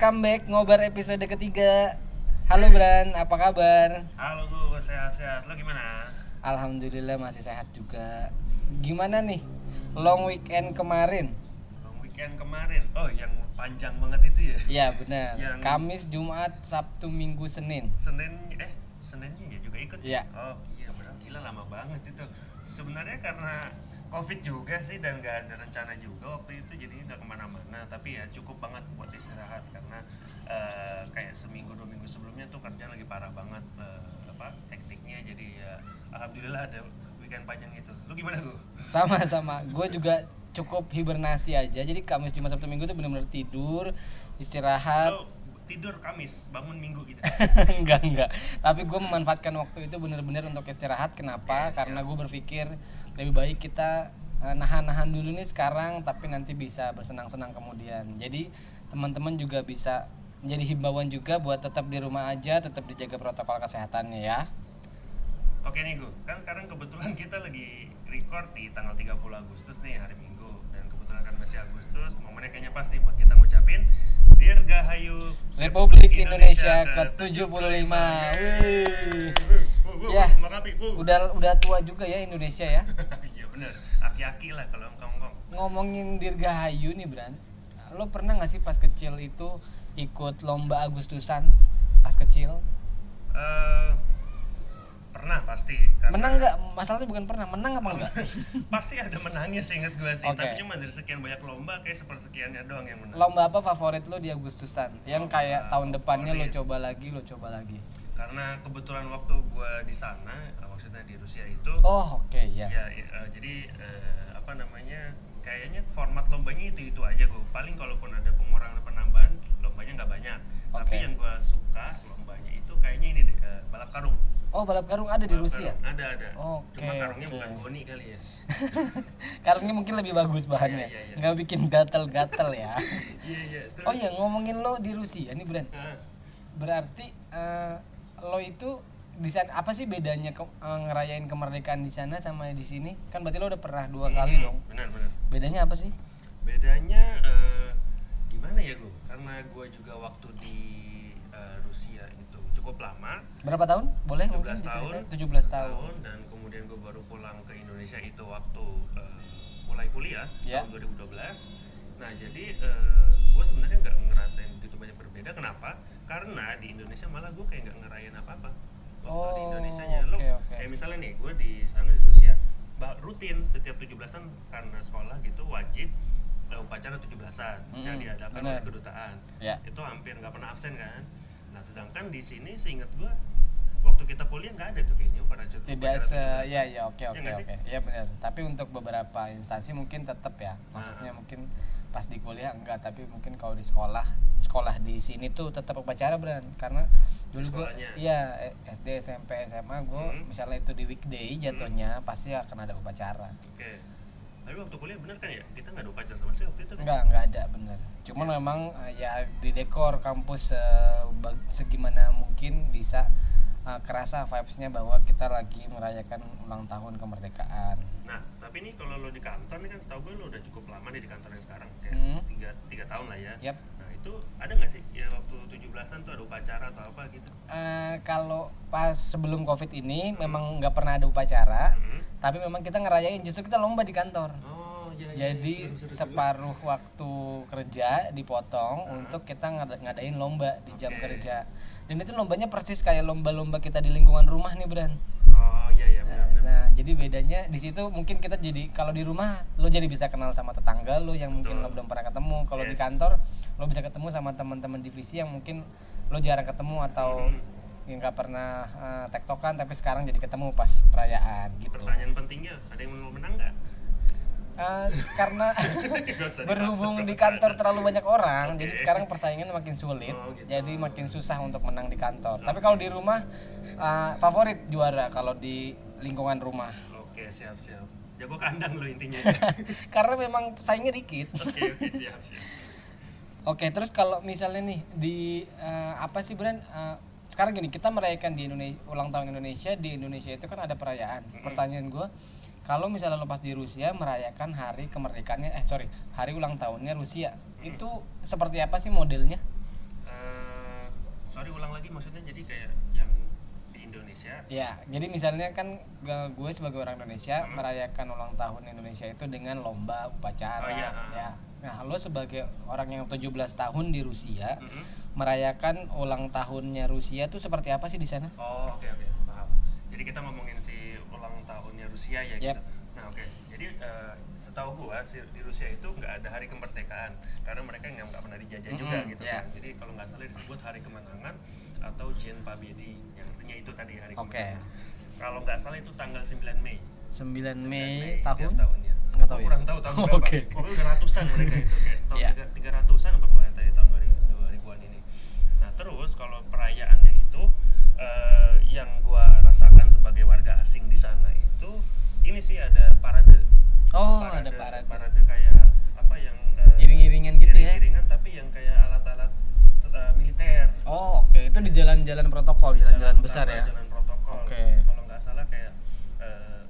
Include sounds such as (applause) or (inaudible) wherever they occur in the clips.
Welcome back ngobar episode ketiga. Halo Bran, apa kabar? Halo gue sehat-sehat. Lo gimana? Alhamdulillah masih sehat juga. Gimana nih? Long weekend kemarin? Long weekend kemarin. Oh, yang panjang banget itu ya? Iya benar. Yang- Kamis, Jumat, Sabtu, Minggu, Senin. Senin eh Seninnya ya juga ikut. Iya. Oh iya benar gila lama banget itu. Sebenarnya karena covid juga sih dan gak ada rencana juga waktu itu jadi nggak ke mana-mana tapi ya cukup banget buat istirahat karena eh, kayak seminggu dua minggu sebelumnya tuh kerjaan lagi parah banget eh, apa hektiknya jadi ya alhamdulillah ada weekend panjang itu. Lu gimana gue? Sama-sama. Gue juga cukup hibernasi aja. Jadi Kamis, Jumat, Sabtu, Minggu tuh benar-benar tidur, istirahat. Lo tidur Kamis bangun Minggu gitu. (laughs) enggak enggak tapi gue memanfaatkan waktu itu benar-benar untuk istirahat kenapa Oke, karena gue berpikir lebih baik kita eh, nahan-nahan dulu nih sekarang tapi nanti bisa bersenang-senang kemudian. Jadi teman-teman juga bisa menjadi himbauan juga buat tetap di rumah aja tetap dijaga protokol kesehatannya ya. Oke nih gue, kan sekarang kebetulan kita lagi record di tanggal 30 Agustus nih hari Minggu. Dan kebetulan kan masih Agustus, momennya kayaknya pas nih buat kita ngucapin Dirgahayu Republik Indonesia ke-75 Wih. Ya. Bu. udah udah tua juga ya Indonesia ya (laughs) Iya benar, aki-aki lah kalau engkong-engkong. ngomongin Dirgahayu nih Bran lo pernah gak sih pas kecil itu ikut lomba Agustusan pas kecil Eh, pernah pasti. karena- menang nggak masalahnya bukan pernah menang apa enggak (laughs) Pasti ada menangnya seingat gue sih, Oke. tapi cuma dari sekian banyak lomba kayak sepersekiannya doang yang menang. lomba apa favorit lo di Agustusan yang kayak tahun depannya lo favorit. coba lagi lo coba lagi Karena kebetulan waktu gue di sana, maksudnya di Rusia itu, oh oke ya ya eh, jadi eh, apa namanya kayaknya format lombanya itu itu aja gue paling kalaupun ada pengurangan penambahan lombanya nggak banyak. Tapi Oke. yang gue suka lombanya itu kayaknya ini eh, balap karung. Oh balap karung ada di Balap Rusia? karung. ada ada. Oke, cuma karungnya oke. bukan goni kali ya. (laughs) Karungnya mungkin lebih bagus bahannya. Iya, iya, iya. nggak bikin gatel-gatel ya. (laughs) Iya iya terus? Oh iya ngomongin lo di Rusia nih Bran eh, berarti eh, lo itu di sana apa sih bedanya ke- eh, ngerayain kemerdekaan di sana sama di sini? Kan berarti lo udah pernah dua kali hmm, dong. benar benar. Bedanya apa sih? Bedanya eh, gimana ya gue karena gue juga waktu di eh, Rusia itu cukup lama. Berapa tahun? Boleh 17 mungkin tahun. Diceritain? 17 tahun. dan kemudian gue baru pulang ke Indonesia itu waktu eh, mulai kuliah Ya. tahun 2012 nah jadi gue sebenarnya nggak ngerasain begitu banyak berbeda kenapa karena di Indonesia malah gue kayak nggak ngerayain apa apa waktu di Oh, Indonesia nya lo oke, oke. kayak misalnya nih gue di sana di Rusia rutin setiap 17-an karena sekolah gitu wajib eh, upacara 17-an yang Mm-mm, diadakan benar. oleh kedutaan Ya. itu hampir nggak pernah absen kan nah sedangkan di sini seingat gua waktu kita kuliah nggak ada tuh kayaknya upacara tidak upacara se 17-an. ya ya oke Ya oke oke ya benar tapi untuk beberapa instansi mungkin tetap ya maksudnya Ah. mungkin pas di kuliah enggak tapi mungkin kalau di sekolah sekolah di sini tuh tetap upacara Bran. Karena dulu gue iya eh, SD SMP SMA gue Hmm. misalnya itu di weekday jatuhnya pasti akan ada upacara. Oke. Tapi waktu kuliah bener kan ya? Kita nggak ada upacara sama sih waktu itu kan? Enggak enggak ada bener cuman memang eh, ya di dekor kampus bag- segimana mungkin bisa eh, kerasa vibesnya bahwa kita lagi merayakan ulang tahun kemerdekaan. Nah tapi nih kalau lo di kantor nih kan setahu gue lo udah cukup lama nih di kantor yang sekarang kayak Hmm. tiga tiga tahun lah ya. Yap. nah itu ada nggak sih? Ya waktu 17-an tuh ada upacara atau apa gitu? Eh, kalau pas sebelum covid ini memang nggak pernah ada upacara Hmm. tapi memang kita ngerayain. Justru kita lomba di kantor. Oh iya jadi iya, seru, seru, seru. separuh waktu kerja dipotong untuk kita ngada- ngadain lomba di jam kerja dan itu lombanya persis kayak lomba-lomba kita di lingkungan rumah nih Bran oh iya iya benar benar nah jadi bedanya di situ mungkin kita jadi kalau di rumah lo jadi bisa kenal sama tetangga lo yang mungkin Betul. lo belum pernah ketemu kalau di Yes. kantor lo bisa ketemu sama teman-teman divisi yang mungkin lo jarang ketemu atau Hmm. yang nggak pernah eh, tektokan tapi sekarang jadi ketemu pas perayaan gitu pertanyaan pentingnya ada yang mau menang nggak Eh, karena (laughs) berhubung di kantor terlalu banyak orang Oke. jadi sekarang persaingan makin sulit Oh, gitu. jadi makin susah untuk menang di kantor tapi kalau di rumah eh, favorit juara kalau di lingkungan rumah Oke, siap siap. Jago kandang lo intinya. (laughs) karena memang saingnya dikit Oke, oke, siap siap. oke terus kalau misalnya nih di eh, apa sih Bran Eh, sekarang gini kita merayakan di Indonesia ulang tahun Indonesia di Indonesia itu kan ada perayaan pertanyaan gue kalau misalnya lo pas di Rusia merayakan hari kemerdekaannya eh sorry hari ulang tahunnya Rusia itu seperti apa sih modelnya sorry ulang lagi maksudnya jadi kayak yang di Indonesia Ya, jadi misalnya kan gue sebagai orang Indonesia merayakan ulang tahun Indonesia itu dengan lomba upacara Oh, iya. ya. Nah, lo sebagai orang yang 17 tahun di Rusia Mhm. merayakan ulang tahunnya Rusia tuh seperti apa sih di sana? Oh oke oke paham. Jadi kita ngomongin si ulang tahunnya Rusia ya Yep. gitu. Nah oke. Jadi eh, setahu gua si, di Rusia itu nggak ada hari kemerdekaan karena mereka nggak nggak pernah dijajah juga Mm-mm, gitu ya. kan. Jadi kalau nggak salah disebut hari kemenangan atau Jen Pabedi yang artinya itu tadi hari Oke. kemenangan. Kalau nggak salah itu tanggal 9 Mei. 9 9 Mei, tahun? tahunnya. Nggak tahu ya? kurang tahu tahun (laughs) berapa. oke. Pokoknya udah ratusan mereka itu kayak (laughs) tahun Iya. tiga- 300-an apa pokoknya tadi tahun 2000-an ini. Nah, terus kalau perayaannya itu eh, yang gua rasakan sebagai warga asing di sana itu ini sih ada parade. Oh, ada parade. Parade kayak apa yang eh, Iring-iringan gitu ya? iring-iringan tapi yang kayak alat-alat eh, militer. Oh, oke. Itu di jalan-jalan protokol, jalan-jalan besar ya. Jalan protokol. Oke. Kalau nggak salah kayak eh,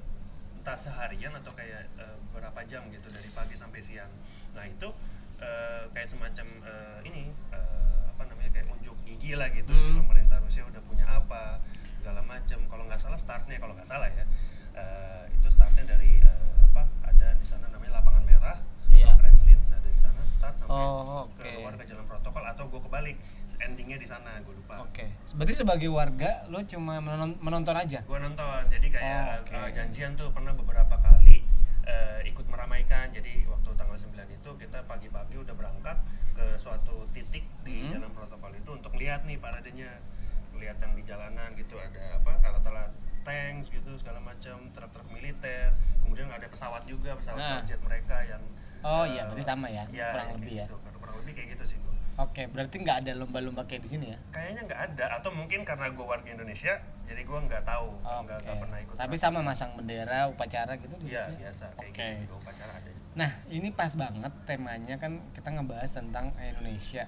entah seharian atau kayak eh, berapa jam gitu dari pagi sampai siang. Nah itu eh, kayak semacam eh, ini eh, apa namanya kayak unjuk gigi lah gitu si Hmm. pemerintah Rusia udah punya apa segala macam. Kalau nggak salah startnya kalau nggak salah ya eh, itu startnya dari eh, apa ada di sana namanya lapangan merah Iya. atau Kremlin. Nah dari sana start sampai Oh, oke. keluar ke jalan protokol atau gue kebalik endingnya di sana gue lupa. Oke. Berarti sebagai warga lo cuma menon- menonton aja. gue nonton jadi kayak Oh, oke. uh, janjian tuh pernah beberapa kali uh, ikut meramaikan jadi waktu tanggal 9 itu kita pagi-pagi udah berangkat ke suatu titik di Hmm. jalan protokol itu untuk lihat nih paradenya lihat yang di jalanan gitu ada apa alat-alat tanks gitu segala macam truk-truk militer kemudian ada pesawat juga pesawat Nah. jet mereka yang Oh uh, iya, berarti sama ya, kurang kayak lebih ya. gitu. kurang lebih kayak gitu sih gua. Oke, berarti nggak ada lomba-lomba kayak di sini ya? kayaknya nggak ada atau mungkin karena gue warga Indonesia jadi gue nggak tahu nggak nggak pernah ikut Tapi sama masang bendera, upacara gitu di Iya biasa kayak Oke. gitu juga upacara ada. Nah, ini pas banget temanya kan kita ngebahas tentang Indonesia.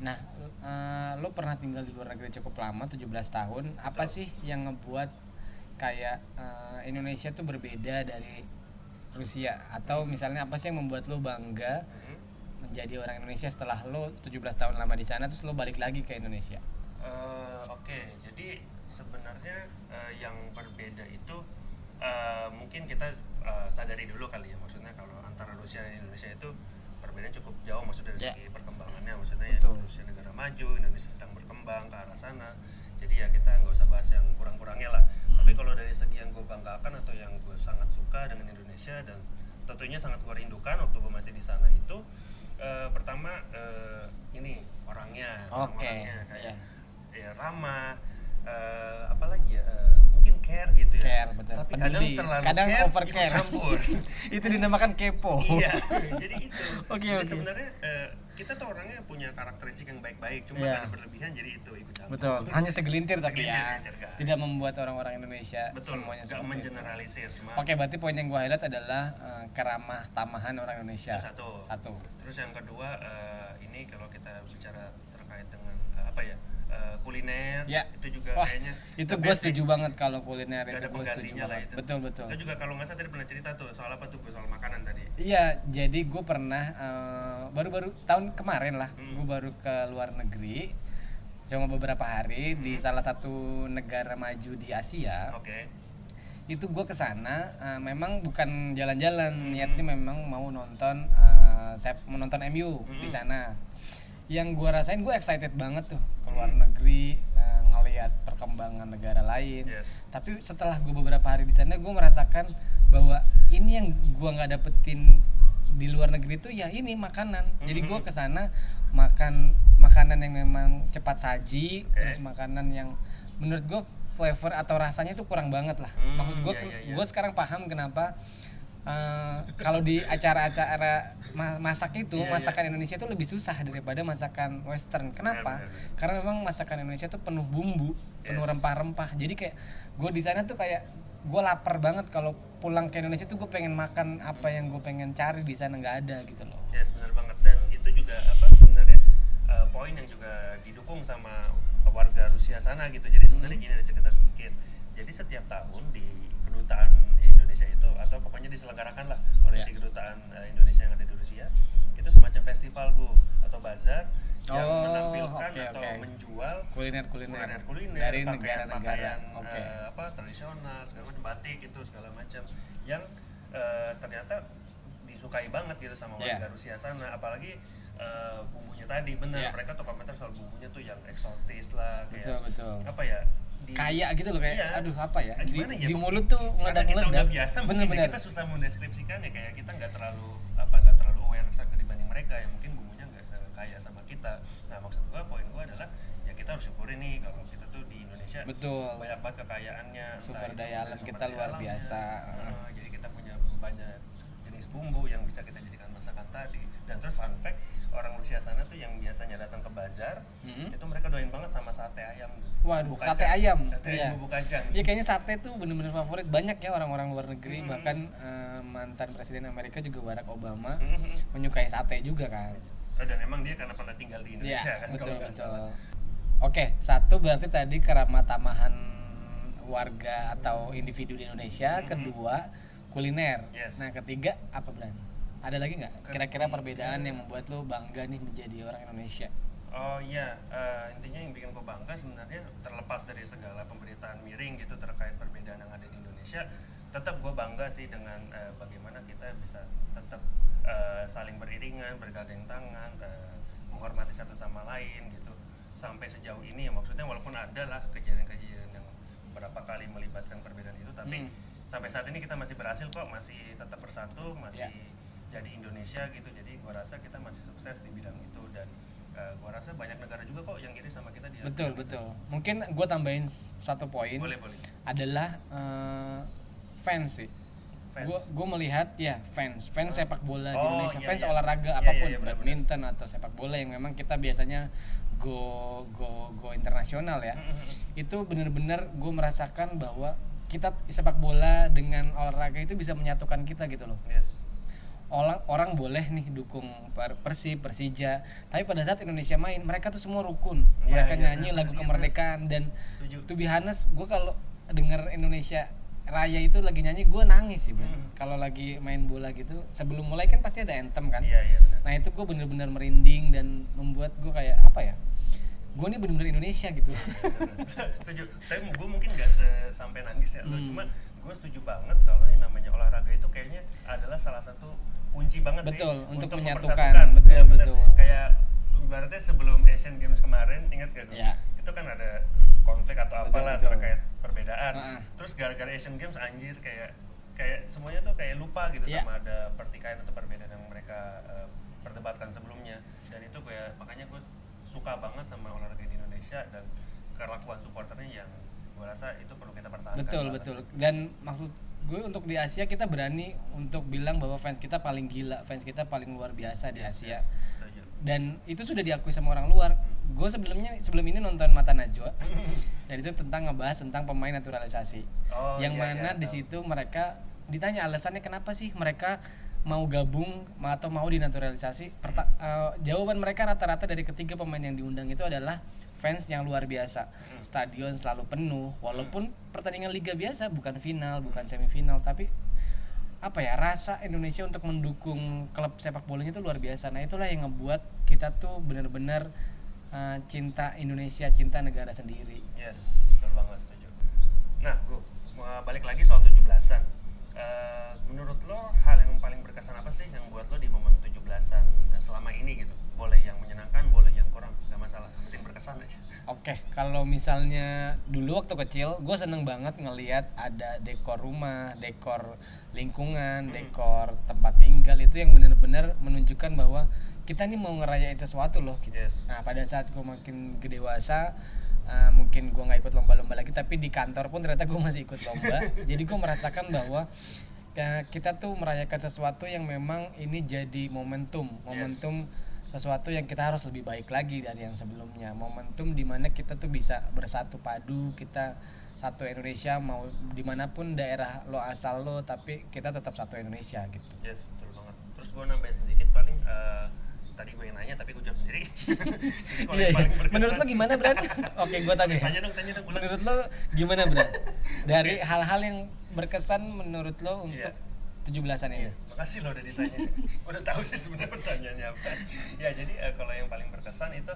Nah, eh, lo pernah tinggal di luar negeri cukup lama, 17 tahun. Apa Betul. sih yang ngebuat kayak eh, Indonesia tuh berbeda dari Rusia? Atau misalnya apa sih yang membuat lo bangga Mm-mm. menjadi orang Indonesia setelah lo 17 tahun lama di sana terus lo balik lagi ke Indonesia? Eh, Oke, jadi sebenarnya eh, yang berbeda itu eh, mungkin kita eh, sadari dulu kali ya maksudnya kalau antara Rusia dan Indonesia itu perbedaan cukup jauh maksudnya dari Ya. segi perkembangannya maksudnya ya. Rusia negara maju, Indonesia sedang berkembang ke arah sana. Jadi ya kita nggak usah bahas yang kurang-kurangnya lah. Hmm. Tapi kalau dari segi yang gue banggakan atau yang gue sangat suka dengan Indonesia dan tentunya sangat gue rindukan waktu gue masih di sana itu eh, pertama eh, ini orangnya, Oke, orangnya kayak iya. ya ramah eh, apalagi ya eh, care gitu ya Care, betul. tapi Peduli. kadang terlalu Kadang care over care. campur (laughs) itu dinamakan kepo. iya jadi itu Oke, jadi oke. sebenarnya eh, kita tuh orangnya punya karakteristik yang baik-baik cuma Iya. karena berlebihan jadi itu ikut campur Betul, hanya segelintir tapi ya. segelintir, kan. Tidak membuat orang-orang Indonesia betul semuanya itu. mengeneralisir cuma Oke, berarti poin yang gue highlight adalah eh, keramah tamahan orang Indonesia. Itu satu. Satu. terus yang kedua eh, ini kalau kita bicara terkait dengan eh, apa ya kuliner Ya. itu juga Wah, kayaknya itu gue sih. setuju banget kalau kuliner Gak itu ada gue setuju penggantinya lah banget. itu Betul betul. Lo juga kalau nggak salah tadi pernah cerita tuh soal apa tuh gue soal makanan tadi. Iya, jadi gue pernah eh, baru-baru tahun kemarin lah, Hmm. gue baru ke luar negeri, cuma beberapa hari di Hmm. salah satu negara maju di Asia. Oke. Itu gue ke sana, eh, memang bukan jalan-jalan, Hmm. niatnya memang mau nonton, eh, saya menonton MU di Hmm. sana. Yang gue rasain gue excited banget tuh luar Hmm. negeri, eh, ngelihat perkembangan negara lain Yes. tapi setelah gue beberapa hari di sana gue merasakan bahwa ini yang gue nggak dapetin di luar negeri itu ya ini makanan jadi gue Mhm. ke sana makan makanan yang memang cepat saji Oke. terus makanan yang menurut gue flavor atau rasanya itu kurang banget lah Hmm, maksud gue iya, iya, iya. gue sekarang paham kenapa eh, kalau di acara-acara ma- masak itu Iya, iya. masakan Indonesia itu lebih susah daripada masakan Western kenapa Benar, benar, benar. karena memang masakan Indonesia tuh penuh bumbu penuh Yes. rempah-rempah jadi kayak gue di sana tuh kayak gue lapar banget kalau pulang ke Indonesia tuh gue pengen makan apa yang gue pengen cari di sana nggak ada gitu loh Ya benar banget dan itu juga apa sebenarnya uh, poin yang juga didukung sama warga Rusia sana gitu. Jadi sebenarnya Hmm. gini ada cerita sedikit. Jadi setiap tahun di kedutaan Indonesia itu atau pokoknya diselenggarakan lah oleh Ya. si kedutaan uh, Indonesia yang ada di Rusia itu semacam festival gu atau bazar yang Oh, menampilkan oke, atau oke. menjual kuliner-kuliner kuliner-kuliner dari pakaian-pakaian negara-negara. Oke. eh, apa tradisional segala macam batik gitu segala macam yang eh, ternyata disukai banget gitu sama Iya. warga Rusia sana apalagi eh, bumbunya tadi benar Iya. mereka tuh komentar soal bumbunya tuh yang eksotis lah kayak Betul, betul. apa ya di- Kayak gitu loh kayak Iya. aduh apa ya? Ah, Di, ya? di mulut tuh karena kita udah biasa mungkin ya, Bener-bener. kita susah mendeskripsikannya kayak kita nggak terlalu apa nggak terlalu aware dibanding mereka yang mungkin bumbunya nggak sekaya sama kita nah maksud gua poin gua adalah ya kita harus syukurin nih kalau kita tuh di Indonesia Betul. banyak banget kekayaannya Sumber daya alam sumber kita daya luar alamnya. biasa. Nah, jadi kita punya banyak jenis bumbu yang bisa kita jadikan masakan tadi dan terus fun fact orang Rusia sana tuh yang biasanya datang ke bazar Mhm. itu mereka doain banget sama sate ayam Waduh, bumbu sate ayam. sate Iya. ayam bumbu kacang Ya kayaknya sate tuh bener-bener favorit banyak ya orang-orang luar negeri Hmm. bahkan eh, mantan presiden Amerika juga Barack Obama Mhm. menyukai sate juga kan. Oh, dan emang dia karena pernah tinggal di Iya, Indonesia kan betul kalau nggak salah. Oke, satu berarti tadi keramat tamahan warga atau individu di Indonesia, kedua kuliner. Mm-hmm. Yes. Nah, ketiga apa Bran? Ada lagi nggak? Kira-kira perbedaan yang membuat lo bangga nih menjadi orang Indonesia? Oh iya, eh, intinya yang bikin gue bangga sebenarnya terlepas dari segala pemberitaan miring gitu terkait perbedaan yang ada di Indonesia, tetap gue bangga sih dengan eh, bagaimana kita bisa tetap eh, saling beriringan, bergandeng tangan, eh, menghormati satu sama lain gitu. Sampai sejauh ini ya maksudnya walaupun ada lah kejadian-kejadian yang beberapa kali melibatkan perbedaan itu, tapi Hmm. sampai saat ini kita masih berhasil kok, masih tetap bersatu, masih jadi Indonesia gitu. Jadi gue rasa kita masih sukses di bidang itu dan uh, gue rasa banyak negara juga kok yang iri sama kita di Betul betul. Mungkin gue tambahin satu poin boleh boleh adalah eh, fans sih. Fans. Gue gue melihat ya fans, fans sepak bola di Oh, Indonesia, iya, fans iya. olahraga Iya, apa pun, iya, iya, benar-benar. badminton atau sepak bola yang memang kita biasanya go go go internasional ya. Itu bener-bener gue merasakan bahwa kita sepak bola dengan olahraga itu bisa menyatukan kita gitu loh. yes Orang orang boleh nih dukung Per- Persib, Persija, tapi pada saat Indonesia main mereka tuh semua rukun. Iya, mereka iya, nyanyi lagu iya, kemerdekaan dan setuju. to be honest gue kalau denger Indonesia Raya itu lagi nyanyi gue nangis sih. Hmm. kalau lagi main bola gitu sebelum mulai kan pasti ada anthem kan. Iya benar. Nah itu gue bener-bener merinding dan membuat gue kayak apa ya gue nih bener-bener Indonesia gitu. (laughs) Setuju. Tapi gue mungkin gak sampai nangis ya lo. Hmm. cuma gue setuju banget kalau yang namanya olahraga itu kayaknya adalah salah satu kunci banget Betul, sih untuk mempersatukan. menyatukan. Betul, Ya, betul. kayak ibaratnya sebelum Asian Games kemarin ingat gak gue Ya. itu kan ada konflik atau apalah betul. terkait perbedaan Heeh. terus gara-gara Asian Games anjir kayak kayak semuanya tuh kayak lupa gitu Ya. sama ada pertikaian atau perbedaan yang mereka eh, perdebatkan sebelumnya dan itu kayak makanya gue suka banget sama olahraga di Indonesia dan kelakuan supporternya yang gue rasa itu perlu kita pertahankan betul betul. Sih. dan maksud gue untuk di Asia kita berani untuk bilang bahwa fans kita paling gila fans kita paling luar biasa di Yes, Asia. yes, dan itu sudah diakui sama orang luar. Gue sebelumnya sebelum ini nonton Mata Najwa. (laughs) Dan itu tentang ngebahas tentang pemain naturalisasi. Oh, yang iya, mana iya, di situ mereka ditanya alasannya kenapa sih mereka mau gabung atau mau dinaturalisasi? Perta- eh, jawaban mereka rata-rata dari ketiga pemain yang diundang itu adalah fans yang luar biasa. Stadion selalu penuh walaupun pertandingan liga biasa bukan final bukan semifinal tapi apa ya rasa Indonesia untuk mendukung klub sepak bolanya itu luar biasa. Nah itulah yang ngebuat kita tuh benar-benar eh, cinta Indonesia cinta negara sendiri. Yes, betul banget setuju. Nah, gue mau balik lagi soal 17-an. Eh, menurut lo hal yang paling berkesan apa sih yang buat lo di momen 17-an eh, selama ini gitu? Boleh yang menyenangkan, boleh yang kurang, nggak masalah. Yang penting berkesan aja. Oke, kalau misalnya dulu waktu kecil, gue seneng banget ngelihat ada dekor rumah, dekor lingkungan, dekor tempat tinggal itu yang benar-benar menunjukkan bahwa kita nih mau ngerayain sesuatu loh gitu. Yes. Nah pada saat gue makin gede dewasa, uh, mungkin gue nggak ikut lomba-lomba lagi, tapi di kantor pun ternyata gue masih ikut lomba. (laughs) Jadi gue merasakan bahwa uh, kita tuh merayakan sesuatu yang memang ini jadi momentum, momentum sesuatu yang kita harus lebih baik lagi dari yang sebelumnya momentum di mana kita tuh bisa bersatu padu kita satu Indonesia mau di mana pun daerah lo asal lo tapi kita tetap satu Indonesia gitu Yes, betul banget. Terus gue nambahin sedikit paling eh, tadi gue yang nanya tapi gue jawab sendiri. (laughs) Iya, iya. menurut lo gimana Bran? (laughs) Oke gue tanya ya. Tanya dong, tanya dong. ulang. menurut lo gimana Bran? (laughs) dari hal-hal yang berkesan menurut lo untuk Iya. 17-an ini Iya, makasih lo udah ditanya. udah tahu sih sebenarnya pertanyaannya apa. Ya jadi eh, kalau yang paling berkesan itu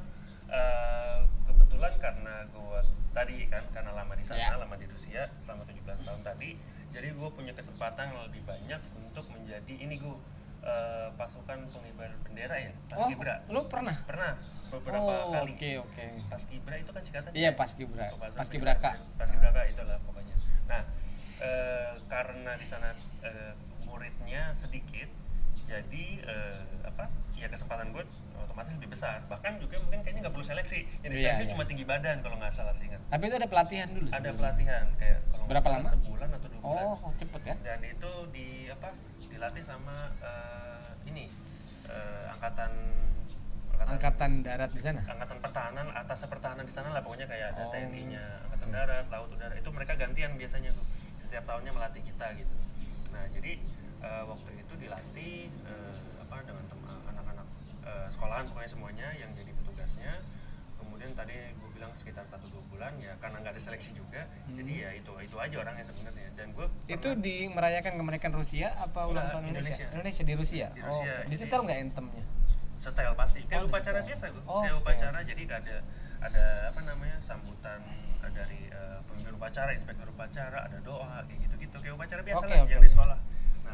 eh, kebetulan karena gue tadi kan karena lama di sana, Ya. lama di Rusia selama 17 tahun tadi, jadi gue punya kesempatan lebih banyak untuk menjadi ini gue eh, pasukan pengibar bendera ya, oh paskibra. lu pernah Pernah beberapa oh, kali. oke oke Paskibra itu kan singkatan iya ya? paskibra paskibraka Paskibraka itulah pokoknya. Nah, eh, karena di sana eh, muridnya sedikit, jadi eh, apa? Ya kesempatan gue otomatis lebih besar. Bahkan juga mungkin kayaknya nggak perlu seleksi. Yang Iya, diseleksi iya. cuma tinggi badan kalau nggak salah sih ingat. tapi itu ada pelatihan dulu Ada sebelumnya? pelatihan kayak kalau Berapa lama? sebulan atau dua bulan. oh cepet ya Dan itu di apa? Dilatih sama eh, ini eh, angkatan angkatan darat di sana? Angkatan pertahanan atas pertahanan di sana lah pokoknya kayak ada Oh. TNI-nya angkatan darat laut udara. Itu mereka gantian biasanya tuh setiap tahunnya melatih kita gitu. Nah jadi eh, waktu itu dilatih eh, apa dengan anak-anak eh, sekolahan pokoknya semuanya yang jadi petugasnya. Kemudian tadi bilang sekitar satu dua bulan ya karena nggak ada seleksi juga jadi ya itu itu aja orangnya sebenarnya dan gue Hmm. itu di merayakan kemerdekaan Rusia apa ulang tahun Indonesia? Indonesia. di Rusia. Di Rusia, Oh, jadi- disetel nggak entemnya? setel pasti kayak Oh, upacara biasa gue Oh, kayak upacara jadi ada ada apa namanya sambutan dari eh, pemimpin upacara inspektur upacara ada doa kayak gitu gitu kayak upacara biasa Oke, lah oke, yang di sekolah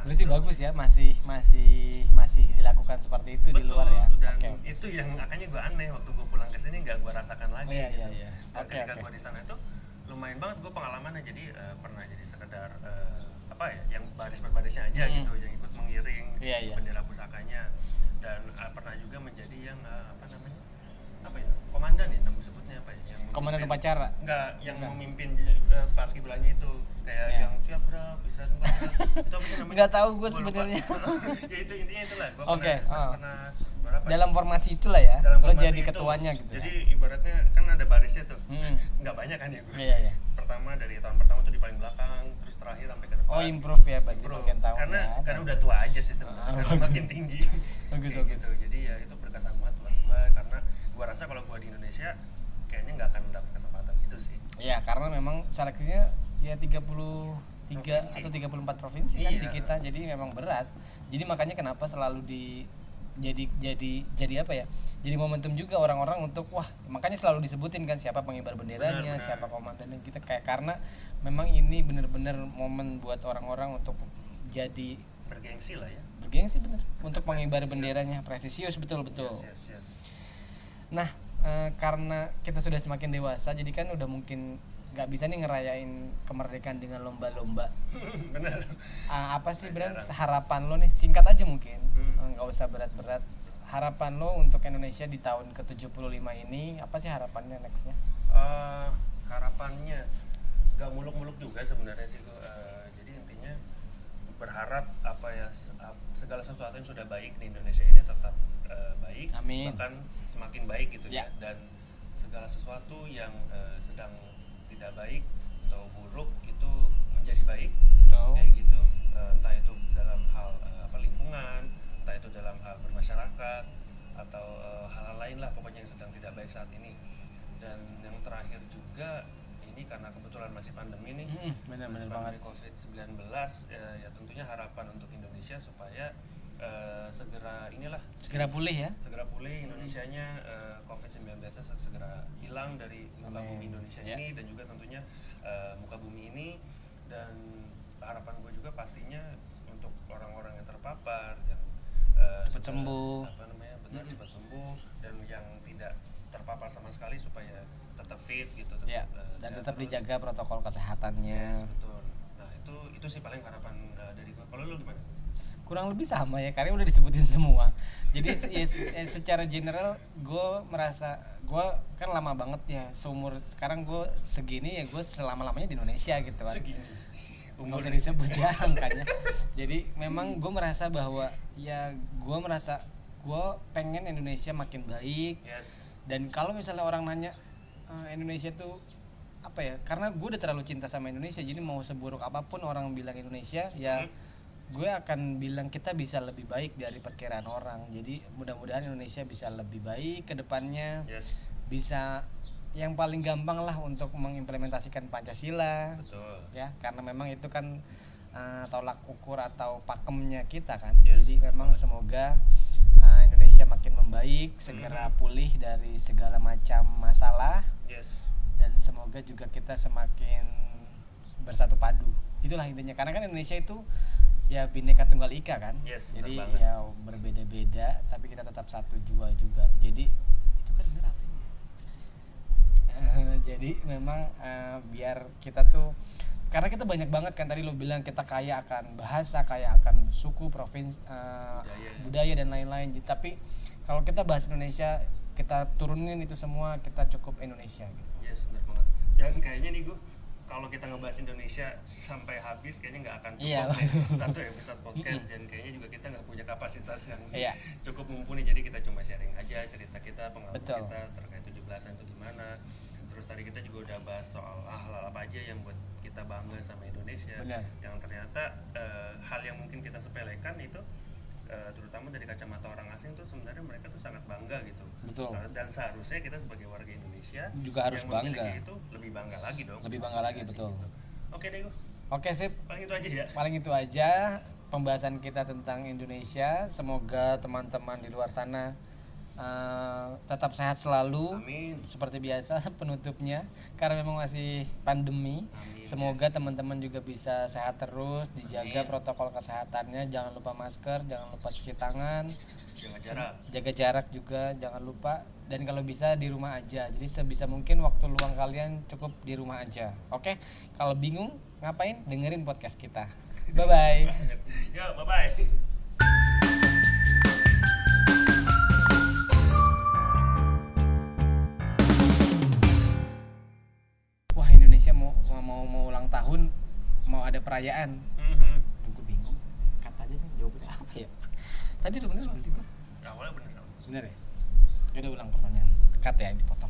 Berarti bagus ya, masih masih masih dilakukan seperti itu di betul luar ya. dan oke. itu yang makanya gue aneh waktu gue pulang ke sini nggak gue rasakan lagi Iya, gitu iya, iya. dan Oke, ketika oke. gue di sana itu lumayan banget gue pengalamannya jadi eh, pernah jadi sekedar eh, apa ya yang baris berbarisnya aja Hmm. gitu yang ikut mengiring Iya, iya. bendera pusakanya dan eh, pernah juga menjadi yang eh, apa namanya apa ya komandan ya nama sebutnya apa ya yang Komandan upacara. enggak yang Enggak. memimpin uh, paskibranya itu kayak Iya. yang siap berap istirahat Bra." (laughs) itu apa sih namanya Nggak tahu gue sebenarnya. (laughs) ya itu intinya itulah gue Oke, pernah, ah. pernah berapa ya? Dalam formasi itulah ya. Dalam lo jadi itu. ketuanya gitu. jadi ya? ibaratnya kan ada barisnya tuh Hmm. (laughs) nggak banyak kan ya gue Iya, iya. pertama dari tahun pertama tuh di paling belakang terus terakhir sampai ke depan Oh, improve ya berarti Improve. makin tahun karena ya. karena udah tua aja sih sebenarnya Ah, karena makin tinggi Bagus, bagus. gitu. jadi ya itu berkesan banget rasa kalau gue di Indonesia kayaknya nggak akan dapat kesempatan itu sih Iya, karena memang seleksinya ya 33 Provinsi. atau 34 provinsi kan Iya. di kita. Jadi memang berat. Jadi makanya kenapa selalu di jadi jadi jadi apa ya? Jadi momentum juga orang-orang untuk wah, makanya selalu disebutin kan siapa pengibar benderanya, Benar, benar. siapa komandannya kita kayak karena memang ini benar-benar momen buat orang-orang untuk jadi bergengsi lah ya bergengsi bener untuk pengibar benderanya prestisius betul betul. yes yes yes Nah, eh, karena kita sudah semakin dewasa, jadi kan udah mungkin nggak bisa nih ngerayain kemerdekaan dengan lomba-lomba. (laughs) benar Ah, apa sih Bran harapan lo nih? Singkat aja mungkin, Hmm. Nggak usah berat-berat. Harapan lo untuk Indonesia di tahun ke-75 ini, apa sih harapannya nextnya? Eh, harapannya gak muluk-muluk juga sebenarnya sih. Eh, jadi intinya berharap apa ya segala sesuatu yang sudah baik di Indonesia ini tetap eh, baik Amin. bahkan semakin baik gitu ya, Ya. dan segala sesuatu yang eh, sedang tidak baik atau buruk itu menjadi baik Betul. kayak gitu Eh, entah itu dalam hal eh, apa lingkungan entah itu dalam hal bermasyarakat atau eh, hal-hal lain lah pokoknya yang sedang tidak baik saat ini dan yang terakhir juga ini karena kebetulan masih pandemi nih Mm, benar-benar masih pandemi COVID-19 eh, ya tentunya harapan untuk Indonesia supaya eh, segera inilah Segera pulih ya. segera pulih Indonesianya eh, COVID-19 nya se- segera hilang dari muka Amin. bumi Indonesia Ya. ini dan juga tentunya eh, muka bumi ini dan harapan gue juga pastinya untuk orang-orang yang terpapar yang eh, Cepat sembuh. apa namanya benar cepat sembuh dan yang tidak terpapar sama sekali supaya tetap fit gitu tetap, Ya, dan tetap terus. dijaga protokol kesehatannya. Yes, betul nah itu itu sih paling harapan eh, dari gue kalau lu gimana kurang lebih sama ya karena udah disebutin semua. Jadi ya, ya, secara general gue merasa gue kan lama banget ya seumur sekarang gue segini ya gue selama lamanya di Indonesia gitu kan. Segini. Nggak usah disebut ya angkanya. Jadi memang gue merasa bahwa ya gue merasa gue pengen Indonesia makin baik. Yes. Dan kalau misalnya orang nanya "Eh, Indonesia tuh apa ya? Karena gue udah terlalu cinta sama Indonesia jadi mau seburuk apa pun orang bilang Indonesia ya gue akan bilang kita bisa lebih baik dari perkiraan orang. Jadi mudah-mudahan Indonesia bisa lebih baik ke depannya. Yes. Bisa yang paling gampang lah untuk mengimplementasikan Pancasila. Betul. Ya karena memang itu kan uh, tolak ukur atau pakemnya kita kan. Yes, Jadi memang semoga uh, Indonesia makin membaik, segera pulih dari segala macam masalah. Yes. Dan semoga juga kita semakin bersatu padu. Itulah intinya. Karena kan Indonesia itu ya bineka tunggal ika kan. Yes, Jadi banget. ya berbeda-beda tapi kita tetap satu jua juga. Jadi itu kan benar artinya. (laughs) Jadi memang eh, biar kita tuh karena kita banyak banget kan tadi lo bilang kita kaya akan bahasa, kaya akan suku, provinsi, eh, Budaya. budaya dan lain-lain. Tapi kalau kita bahas Indonesia, kita turunin itu semua, kita cukup Indonesia gitu. yes benar banget dan kayaknya nih gue kalau kita ngebahas Indonesia sampai habis kayaknya nggak akan cukup Iya. deh satu episode (laughs) podcast dan kayaknya juga kita nggak punya kapasitas yang Iya. cukup mumpuni jadi kita cuma sharing aja cerita kita pengalaman Betul. kita terkait 17-an itu gimana terus tadi kita juga udah bahas soal hal-hal apa aja yang buat kita bangga sama Indonesia Benar. yang ternyata eh, hal yang mungkin kita sepelekan itu eh, terutama dari kacamata orang asing tuh sebenarnya mereka tuh sangat bangga gitu Betul. Eh, dan seharusnya kita sebagai warga Indonesia Juga harus yang bangga. itu lebih bangga lagi dong Lebih bangga lagi, betul. gitu. oke deh gue Oke sip, paling itu aja ya paling itu aja pembahasan kita tentang Indonesia. Semoga teman-teman di luar sana eh, tetap sehat selalu. amin Seperti biasa (laughs) penutupnya karena memang masih pandemi. Amin, Semoga teman-teman juga bisa sehat terus, dijaga Amin. protokol kesehatannya, jangan lupa masker, jangan lupa cuci tangan, jaga jarak jaga jarak juga, jangan lupa dan kalau bisa di rumah aja. Jadi sebisa mungkin waktu luang kalian cukup di rumah aja. Oke? Kalau bingung ngapain? Dengerin podcast kita. (laughs) Bye bye. ya bye bye perayaan. Aduh, gue bingung. Kata aja nih jawabannya apa ya? Tadi udah bener belum sih gua? awalnya bener Bener ya? Ya udah ulang pertanyaan. Cut ya di podcast.